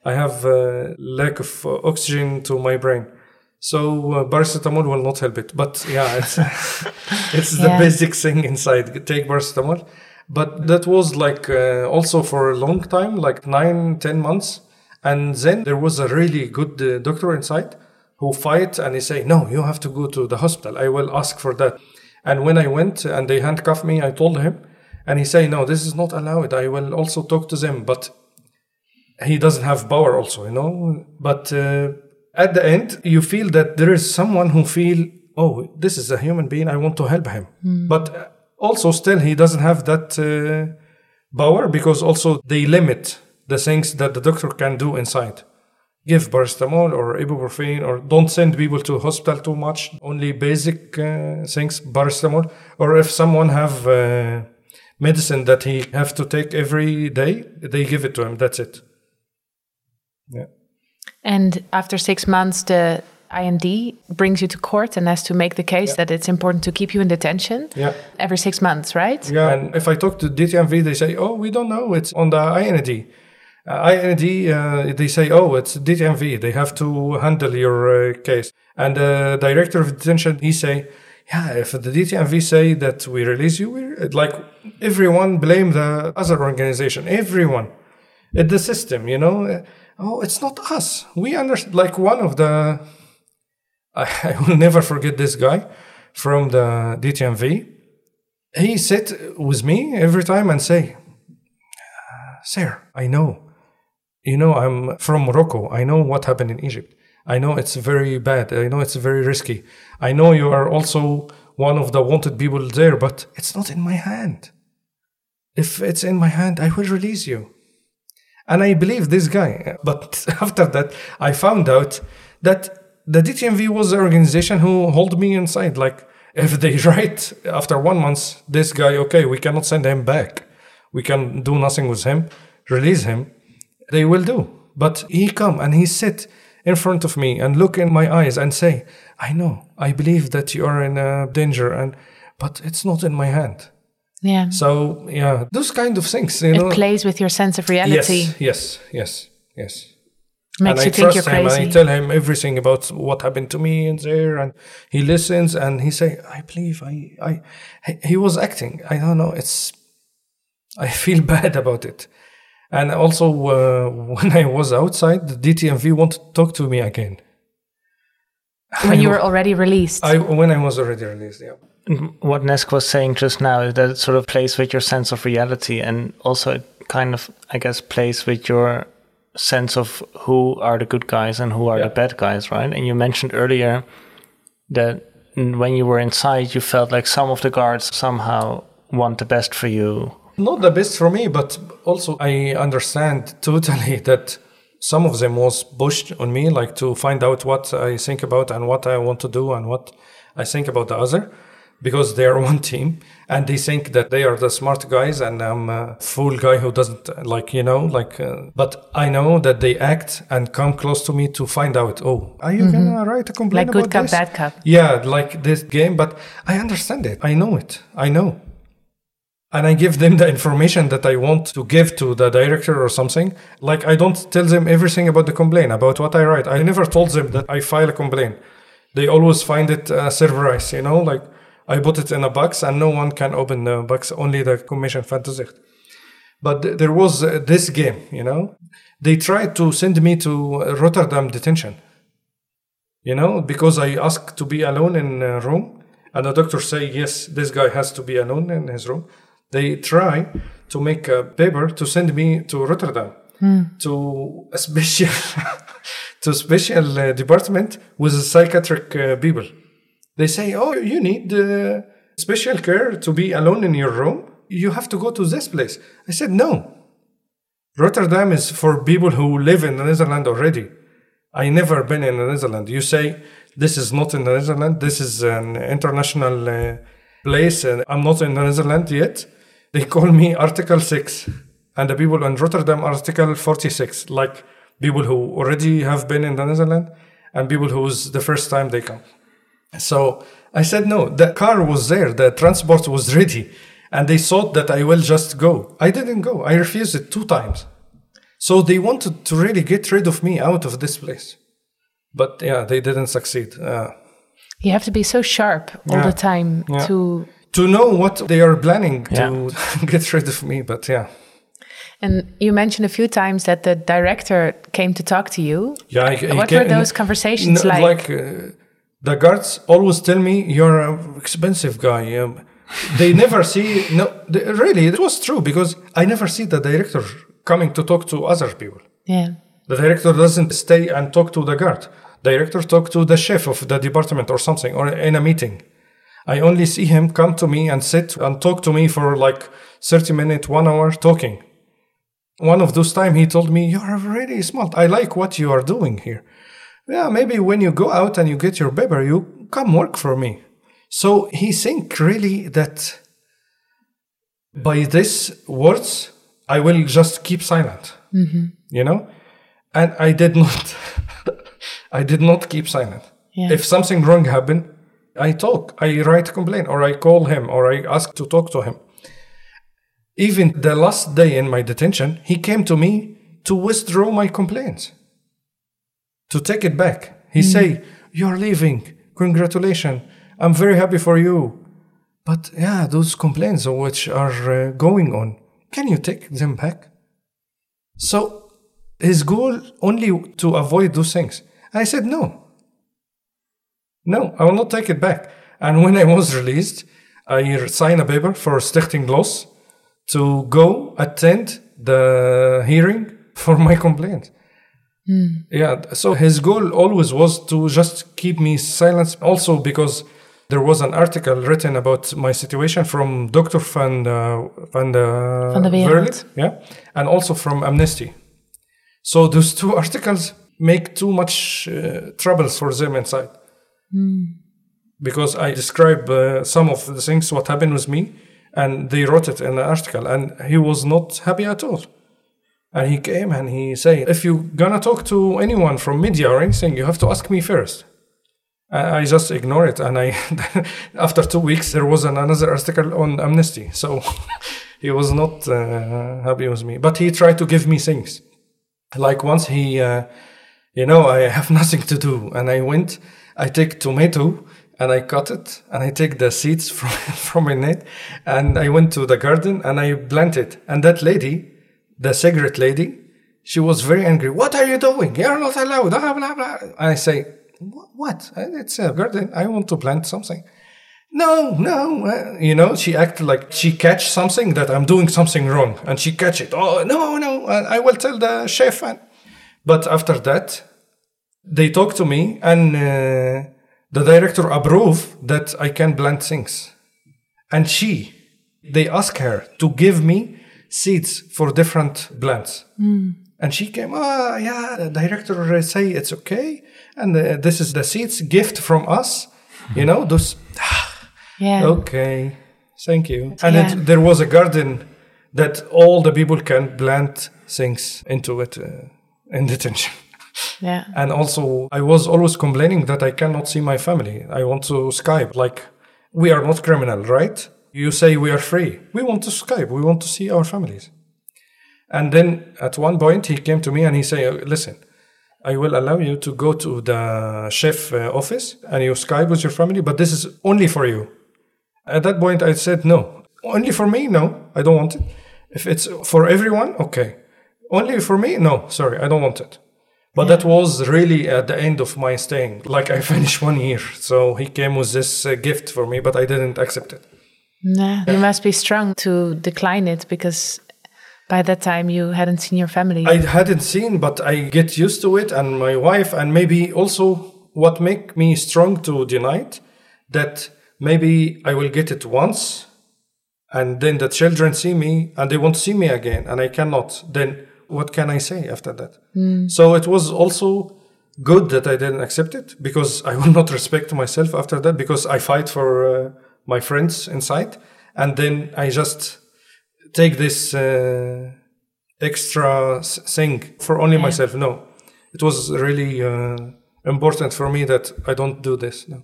I have uh, lack of uh, oxygen to my brain." So uh, paracetamol will not help it, but yeah, it's it's the Yeah. basic thing inside. Take paracetamol, but that was like uh, also for a long time, like nine, ten months, and then there was a really good uh, doctor inside who fight and he say, no, you have to go to the hospital. I will ask for that. And when I went and they handcuffed me, I told him, and he say, no, this is not allowed. I will also talk to them, but he doesn't have power also you know? But uh, at the end you feel that there is someone who feel oh this is a human being. I want to help him. But uh, also still he doesn't have that uh, power because also they limit the things that the doctor can do inside. Give paracetamol or ibuprofen or don't send people to hospital too much only basic uh, things paracetamol. Or if someone have uh, medicine that he have to take every day they give it to him. That's it. Yeah. And after six months, the IND brings you to court and has to make the case that it's important to keep you in detention yeah. every six months, right? yeah. And if i talk to DTNV they say oh we don't know. It's on the ind uh, ind uh, they say oh it's DTNV they have to handle your uh, case. And the director of detention he say yeah if the DTNV say that we release you we like everyone blame the other organization. Everyone. It's the system you know? Oh it's not us. We understand like one of the I, will never forget this guy from the DTNV. He sit with me every time and say, uh, Sir, I know. You know, I'm from Morocco. I know what happened in Egypt. I know it's very bad. I know it's very risky. I know you are also one of the wanted people there, but it's not in my hand. If it's in my hand, I will release you. And I believe this guy. But after that, I found out that the DTNV was the organization who hold me inside. Like, if they write after one month, this guy, okay, we cannot send him back. We can do nothing with him, release him. They will do. But he come and he sit in front of me and look in my eyes and say, I know, I believe that you are in uh, danger, and but it's not in my hand. Yeah. So yeah, those kind of things, you know. It plays with your sense of reality. Yes, yes, yes, yes. Makes and you I think trust you're him and I tell him everything about what happened to me in there, and he listens and he say, "I believe I, I." He, he was acting. I don't know. It's. I feel bad about it, and also uh, when I was outside, the DTNV wanted to talk to me again. when you were already released. I when I was already released. Yeah. what Neske was saying just now is that it sort of plays with your sense of reality and also it kind of, I guess, plays with your sense of who are the good guys and who are Yeah. the bad guys, right? And you mentioned earlier that when you were inside, you felt like some of the guards somehow want the best for you. not the best for me, but also I understand totally that some of them was pushed on me, like to find out what I think about and what I want to do and what I think about the other, because they are one team and they think that they are the smart guys and I'm a fool guy who doesn't like you know like. Uh, but I know that they act and come close to me to find out. Oh, are you gonna write a complaint like good cup, this? bad cup. Yeah, like this game, but I understand it. I know it. I know. And I give them the information that I want to give to the director or something. Like, I don't tell them everything about the complaint, about what I write. I never told them that I file a complaint. They always find it uh, serverized, you know, like I put it in a box and no one can open the box, only the commission van toezicht. But th- there was uh, this game, you know. They tried to send me to uh, Rotterdam detention you know because i asked to be alone in a room and the doctor say yes this guy has to be alone in his room they try to make a paper to send me to rotterdam to a special to special uh, department with psychiatric uh, people they say oh you need uh, special care to be alone in your room you have to go to this place i said no Rotterdam is for people who live in the Netherlands already. I never been in the Netherlands. You say this is not in the Netherlands. This is an international uh, place, and I'm not in the Netherlands yet. They call me Article Six, and the people in Rotterdam Article Forty Six, like people who already have been in the Netherlands and people who's the first time they come. So I said no. The car was there. The transport was ready, and they thought that I will just go. I didn't go. I refused it two times. So they wanted to really get rid of me out of this place. But yeah, they didn't succeed. Uh, You have to be so sharp all Yeah. the time Yeah. to. to know what they are planning Yeah. to get rid of me, but yeah. And you mentioned a few times that the director came to talk to you. Yeah, I, I What can- were those conversations no, like? uh, the guards always tell me you're an expensive guy. Um, they never see. No, they, really, it was true because I never see the director coming to talk to other people. Yeah. The director doesn't stay and talk to the guard. Director talk to the chef of the department or something or in a meeting. I only see him come to me and sit and talk to me for like 30 minutes, one hour talking. One of those time he told me, You're really smart. I like what you are doing here. Yeah, maybe when you go out and you get your paper, you come work for me. So he think really that by these words, I will just keep silent. Mm-hmm. You know? And I did not I did not keep silent. Yeah. If something wrong happened, I talk, I write a complaint, or I call him, or I ask to talk to him. Even the last day in my detention, he came to me to withdraw my complaints, to take it back. He say, "You're leaving. Congratulations. I'm very happy for you." But yeah, those complaints which are uh, going on, can you take them back? So his goal only to avoid those things. I said no. No, I will not take it back. And when I was released, I signed a paper for Stichting Los to go attend the hearing for my complaint. Yeah, so his goal always was to just keep me silent. Also, because there was an article written about my situation from Dr. Van, uh, Van, de Van. Wereld, yeah, and also from Amnesty. So those two articles make too much uh, troubles for them inside. Because I describe uh, some of the things what happened with me, and they wrote it in an article, and he was not happy at all. And he came and he said, if you're gonna talk to anyone from media or anything, you have to ask me first. I just ignore it, and I after two weeks there was an, another article on amnesty, so he was not uh, happy with me. But he tried to give me things. Like once he, uh, you know, I have nothing to do, and I went, I take tomato and I cut it, and I take the seeds from from it, and I went to the garden and I planted. And that lady, the cigarette lady, she was very angry. What are you doing? You're not allowed. Blah blah blah. I say, what? It's a garden. I want to plant something. No, no. uh, you know, she acted like she catch something that I'm doing something wrong, and she catch it. Oh no, no. I will tell the chef. But after that, they talk to me, and uh, the director approve that I can plant things, and she, they ask her to give me seeds for different plants. And she came, oh, yeah, the director say it's okay. And uh, this is the seeds gift from us. You know, those, Yeah. okay, thank you. And Yeah. it, there was a garden that all the people can plant things into it uh, in detention. Yeah. And also, I was always complaining that I cannot see my family. I want to Skype. Like, we are not criminal, right? You say we are free. We want to Skype. We want to see our families. And then at one point, he came to me and he said, Listen, I will allow you to go to the chef uh, office and you Skype with your family, but this is only for you. At that point, I said, No. Only for me? No, I don't want it. If it's for everyone, okay. Only for me? No, sorry, I don't want it. But that was really at the end of my staying. Like I finished one year. So he came with this uh, gift for me, but I didn't accept it. Nah, you must be strong to decline it because by that time you hadn't seen your family. I hadn't seen, but I get used to it, and my wife, and maybe also what make me strong to deny it, that maybe I will get it once, and then the children see me and they won't see me again, and I cannot. Then what can I say after that? So it was also good that I didn't accept it because I will not respect myself after that because I fight for uh, my friends inside and then I just take this uh, extra thing for only myself. No, it was really uh, important for me that I don't do this. No.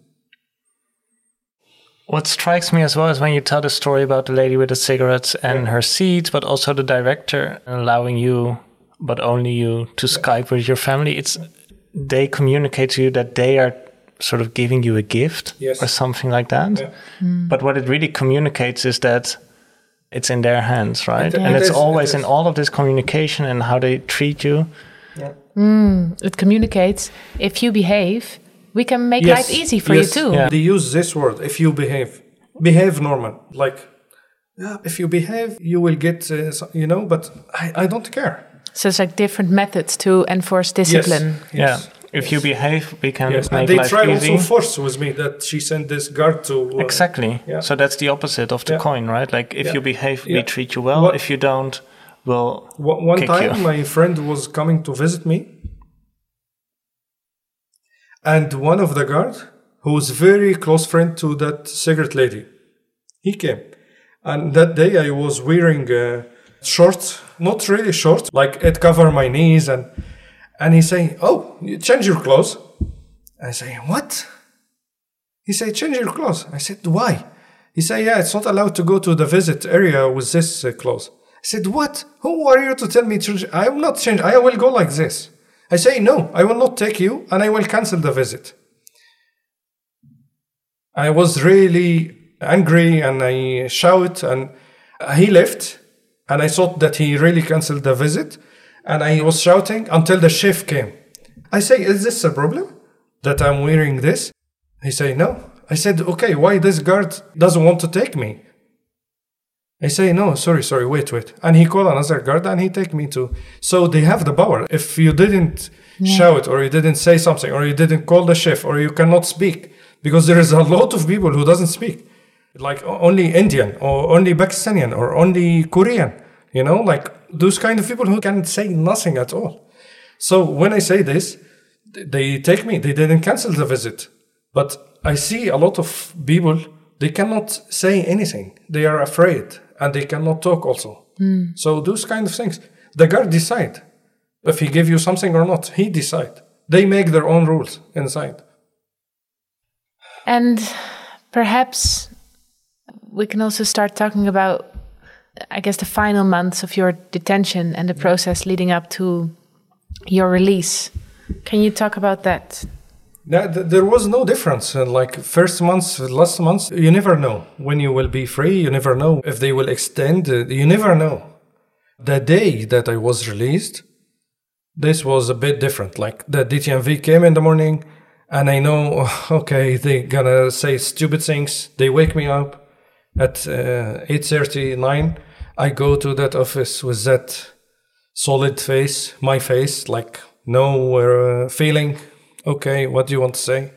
What strikes me as well is when you tell the story about the lady with the cigarettes and her seeds, but also the director allowing you, but only you, to Skype with your family. It's they communicate to you that they are sort of giving you a gift Yes. or something like that. But what it really communicates is that it's in their hands, right? It- and it it's is, always it in all of this communication and how they treat you. It communicates if you behave, we can make Yes, life easy for yes. you too. Yeah. They use this word if you behave. Behave normal. Like, yeah, if you behave, you will get, uh, so- you know, but I, I don't care. So it's like different methods to enforce discipline. Yes. Yeah. Yes, If you behave, we can Yes, make and they life try easy. also force with me that she sent this guard to uh, Exactly. Yeah. So that's the opposite of the Yeah. coin, right? Like if Yeah. you behave, we treat you well. What- If you don't, we'll One time, you. my friend was coming to visit me, and one of the guard, who was very close friend to that cigarette lady, he came, and that day I was wearing uh, short, not really short, like it covered my knees, and and he say, "Oh, you change your clothes." I say, "What?" He say, "Change your clothes." I said, "Why?" He say, "Yeah, it's not allowed to go to the visit area with this uh, clothes." I said, "What? Who are you to tell me to? I will not change. I will go like this." I say, "No, I will not take you, and I will cancel the visit." I was really angry, and I shout, and he left, and I thought that he really canceled the visit, and I was shouting until the chef came. I say, "Is this a problem that I'm wearing this?" He say, "No." I said, "Okay, why this guard doesn't want to take me?" I say, no, sorry, sorry, wait, wait. And he called another guard and he take me to. So they have the power. If you didn't shout or you didn't say something or you didn't call the chef or you cannot speak, because there is a lot of people who doesn't speak, like only Indian or only Pakistani or only Korean, you know, like those kind of people who can say nothing at all. So when I say this, they take me. They didn't cancel the visit, but I see a lot of people. They cannot say anything. They are afraid, and they cannot talk. Also, hmm. so those kind of things. The guard decide if he give you something or not. He decide. They make their own rules inside. And perhaps we can also start talking about, I guess, the final months of your detention and the process leading up to your release. Can you talk about that? There was no difference. Uh, Like first months, last months, you never know when you will be free. You never know if they will extend. uh, You never know. The day that I was released, this was a bit different. Like the DTNV came in the morning, and I know, okay, they gonna say stupid things. They wake me up at uh, eight thirty nine. I go to that office with that solid face, my face, like no uh, feeling. Okay, what do you want to say?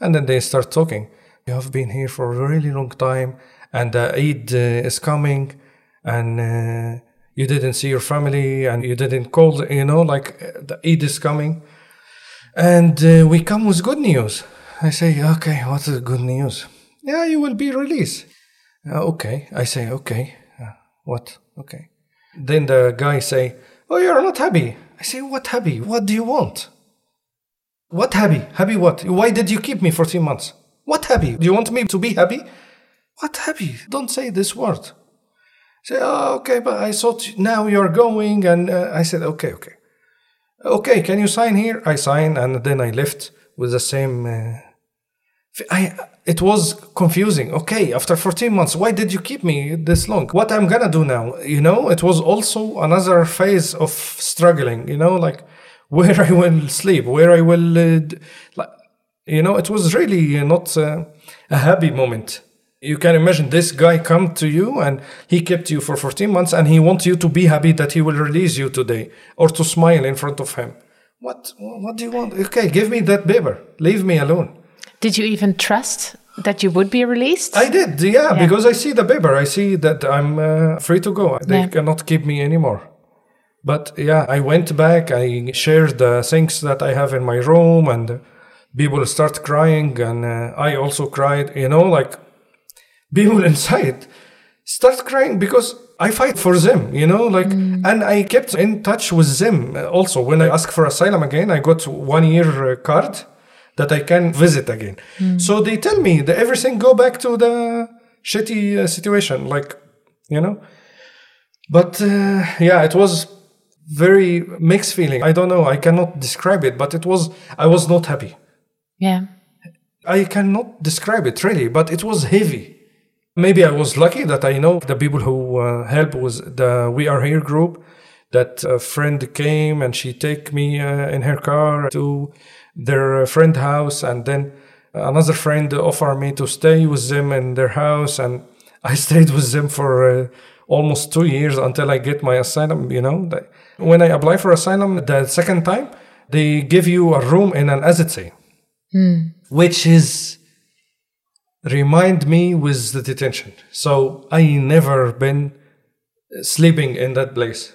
And then they start talking. You have been here for a really long time, and uh, Eid uh, is coming, and uh, you didn't see your family, and you didn't call. You know, like uh, the Eid is coming, and uh, we come with good news. I say, okay, what is the good news? Yeah, you will be released. Uh, okay, I say, okay, uh, what? Okay. Then the guy say, oh, you're not happy. I say, what happy? What do you want? What happy? Happy what? Why did you keep me 14 months? What happy? Do you want me to be happy? What happy? Don't say this word. Say, oh, okay, but I thought now you're going. And uh, I said, okay, okay. Okay, can you sign here? I sign, and then I left with the same. Uh, I it was confusing. Okay, after 14 months, why did you keep me this long? What I'm gonna do now? You know, it was also another phase of struggling. You know, like where I will sleep, where I will, uh, like, you know, it was really not uh, a happy moment. You can imagine this guy come to you and he kept you for 14 months and he wants you to be happy that he will release you today or to smile in front of him. What what do you want? Okay, give me that paper. Leave me alone. Did you even trust that you would be released? I did, yeah, Yeah. because I see the paper. I see that I'm uh, free to go. They Yeah. cannot keep me anymore. But yeah, I went back. I shared the things that I have in my room, and people start crying, and uh, I also cried. You know, like people inside start crying because I fight for them. You know, like, and I kept in touch with them. Also, when I asked for asylum again, I got one year uh, card that I can visit again. So they tell me that everything go back to the shitty uh, situation, like you know. But uh, yeah, it was very mixed feeling. I don't know. I cannot describe it, but it was. I was not happy. Yeah. I cannot describe it really, but it was heavy. Maybe I was lucky that I know the people who uh, help with the We Are Here group. That a friend came and she take me uh, in her car to their uh, friend house, and then uh, another friend offered me to stay with them in their house, and I stayed with them for uh, almost two years until I get my asylum. You know, when I apply for asylum the second time, they give you a room in an agency hmm. which is remind me with the detention. So I never been sleeping in that place.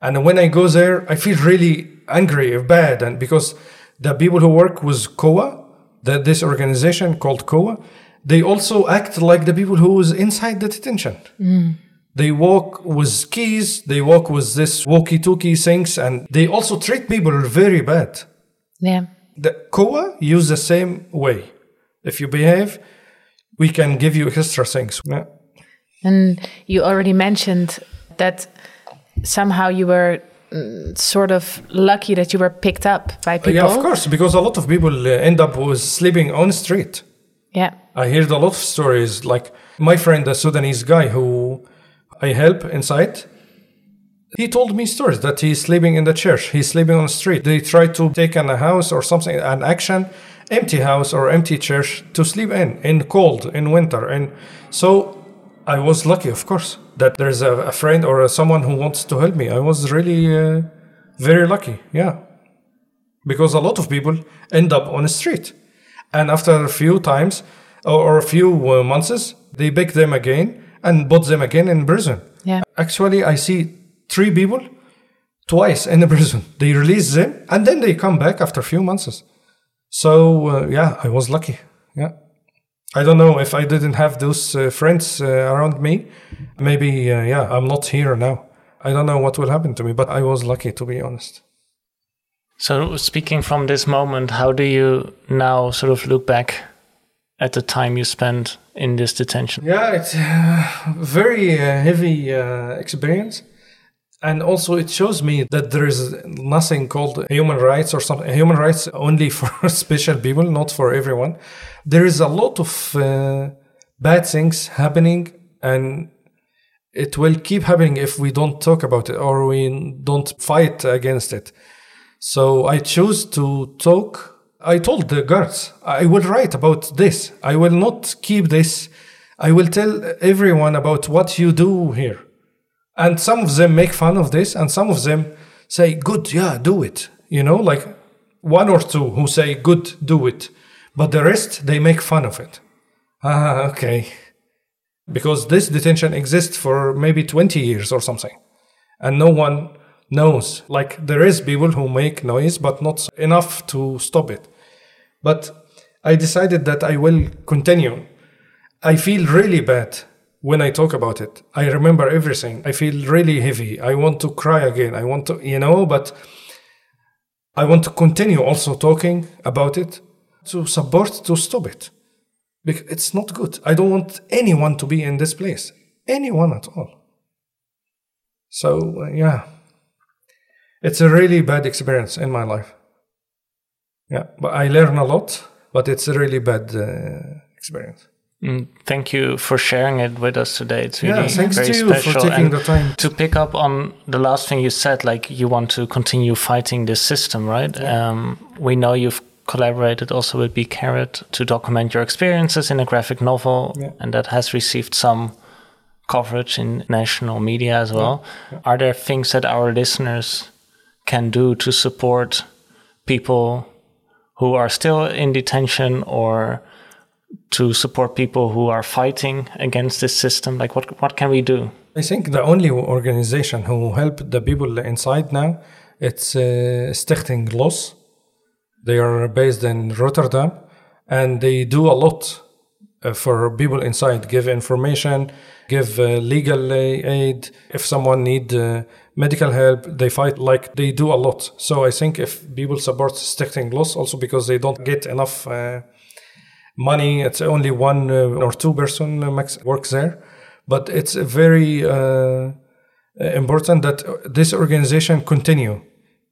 And when I go there, I feel really angry bad. And because the people who work with COA, that this organization called COA, they also act like the people who is inside the detention. They walk with keys, they walk with this walkie-talkie things, and they also treat people very bad Yeah. the COA use the same way. If you behave, we can give you extra things. Yeah. And you already mentioned that somehow you were mm, sort of lucky that you were picked up by people. Yeah, of course, because a lot of people uh, end up with sleeping on the street. Yeah. I heard a lot of stories. Like my friend, a Sudanese guy who I help inside, he told me stories that he's sleeping in the church. He's sleeping on the street. They try to take in a house or something, an action, empty house or empty church to sleep in, in cold, in winter. And so I was lucky, of course, that there's a, a friend or a, someone who wants to help me. I was really uh, very lucky. Yeah. Because a lot of people end up on the street. And after a few times or, or a few uh, months, they pick them again and bought them again in prison. Yeah. Actually, I see three people twice in the prison. They release them and then they come back after a few months. So, uh, yeah, I was lucky. Yeah. I don't know if I didn't have those uh, friends uh, around me. Maybe, uh, yeah, I'm not here now. I don't know what will happen to me, but I was lucky to be honest. So, speaking from this moment, how do you now sort of look back at the time you spent in this detention? Yeah, it's a very uh, heavy uh, experience. And also, it shows me that there is nothing called human rights or something. Human rights only for special people, not for everyone. There is a lot of uh, bad things happening, and it will keep happening if we don't talk about it or we don't fight against it. So I choose to talk. I told the guards, I will write about this. I will not keep this. I will tell everyone about what you do here. And some of them make fun of this, and some of them say, Good, yeah, do it. You know, like one or two who say, Good, do it. But the rest, they make fun of it. Ah, okay. Because this detention exists for maybe 20 years or something. And no one knows. Like there is people who make noise, but not enough to stop it. But I decided that I will continue. I feel really bad when I talk about it. I remember everything. I feel really heavy. I want to cry again. I want to, you know, but I want to continue also talking about it to support to stop it. Because it's not good. I don't want anyone to be in this place. Anyone at all. So, uh, yeah. It's a really bad experience in my life. Yeah, but I learn a lot, but it's a really bad uh, experience. Mm, thank you for sharing it with us today. It's really yeah, thanks very to you special. for taking and the time. to pick up on the last thing you said, like you want to continue fighting this system, right? Um, we know you've collaborated also with B Carrot to document your experiences in a graphic novel, Yeah. and that has received some coverage in national media as well. Are there things that our listeners can do to support people who are still in detention or to support people who are fighting against this system? Like, what what can we do? I think the only organization who help the people inside now it's uh, Stichting Los. They are based in Rotterdam, and they do a lot uh, for people inside. Give information, give uh, legal aid. If someone need uh, medical help, they fight like they do a lot. So I think if people support Stichting Los, also because they don't get enough uh, money, it's only one uh, or two person max works there, but it's very important that this organization continue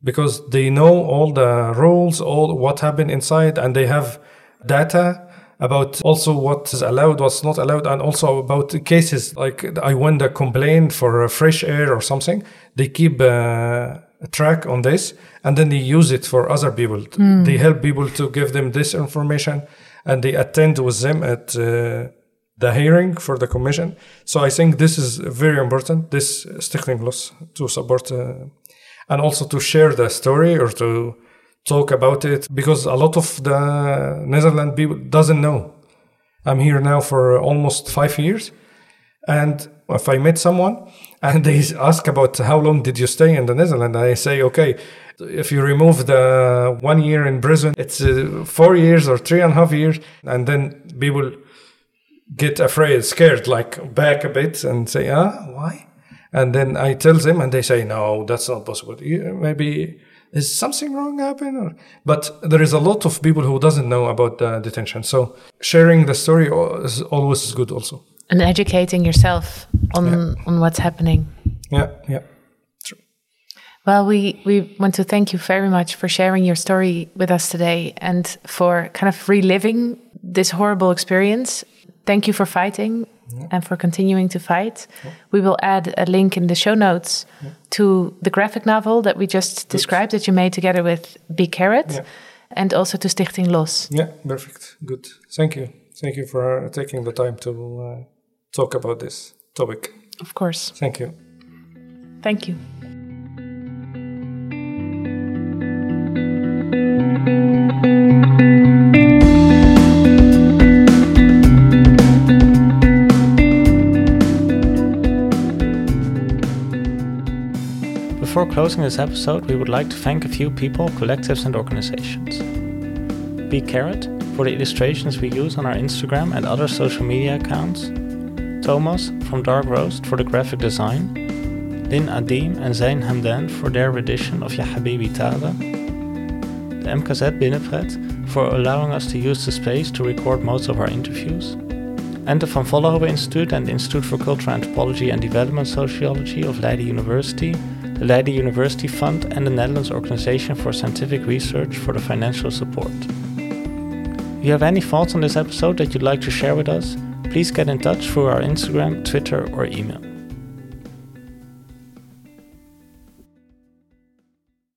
because they know all the rules, all what happened inside, and they have data about also what is allowed, what's not allowed, and also about the cases like I went a complaint for fresh air or something. They keep uh, track on this, and then they use it for other people. Mm. They help people to give them this information, and they attend with them at. Uh, the hearing for the commission. So I think this is very important, this Stichting Los to support uh, and also to share the story or to talk about it because a lot of the Netherlands people doesn't know. I'm here now for almost five years, and if I meet someone and they ask about how long did you stay in the Netherlands, I say, okay, if you remove the one year in prison, it's uh, four years or three and a half years, and then people get afraid, scared, like back a bit and say, ah, why? And then I tell them, and they say, no, that's not possible. Maybe is something wrong happen? Or, but there is a lot of people who doesn't know about the detention. So sharing the story is always good also. And educating yourself on yeah. on what's happening. Yeah, yeah. Well, we, we want to thank you very much for sharing your story with us today and for kind of reliving this horrible experience thank you for fighting yeah. and for continuing to fight. Yeah. We will add a link in the show notes yeah. to the graphic novel that we just Good. described that you made together with B Carrot and also to Stichting Los. Yeah, perfect. Good. Thank you. Thank you for taking the time to uh, talk about this topic. Of course. Thank you. Thank you. Closing this episode, we would like to thank a few people, collectives, and organizations. B Carrot for the illustrations we use on our Instagram and other social media accounts, Thomas from Dark Roast for the graphic design, Lynn Adib and Zeid Hamdan for their rendition of Ya Habibi Ta'ala, the MKZ Binnenpret for allowing us to use the space to record most of our interviews, and the Van Vollenhoven Institute and Institute for Cultural Anthropology and Development Sociology of Leiden University the Leiden University Fund, and the Netherlands Organization for Scientific Research for the financial support. If you have any thoughts on this episode that you'd like to share with us, please get in touch through our Instagram, Twitter, or email.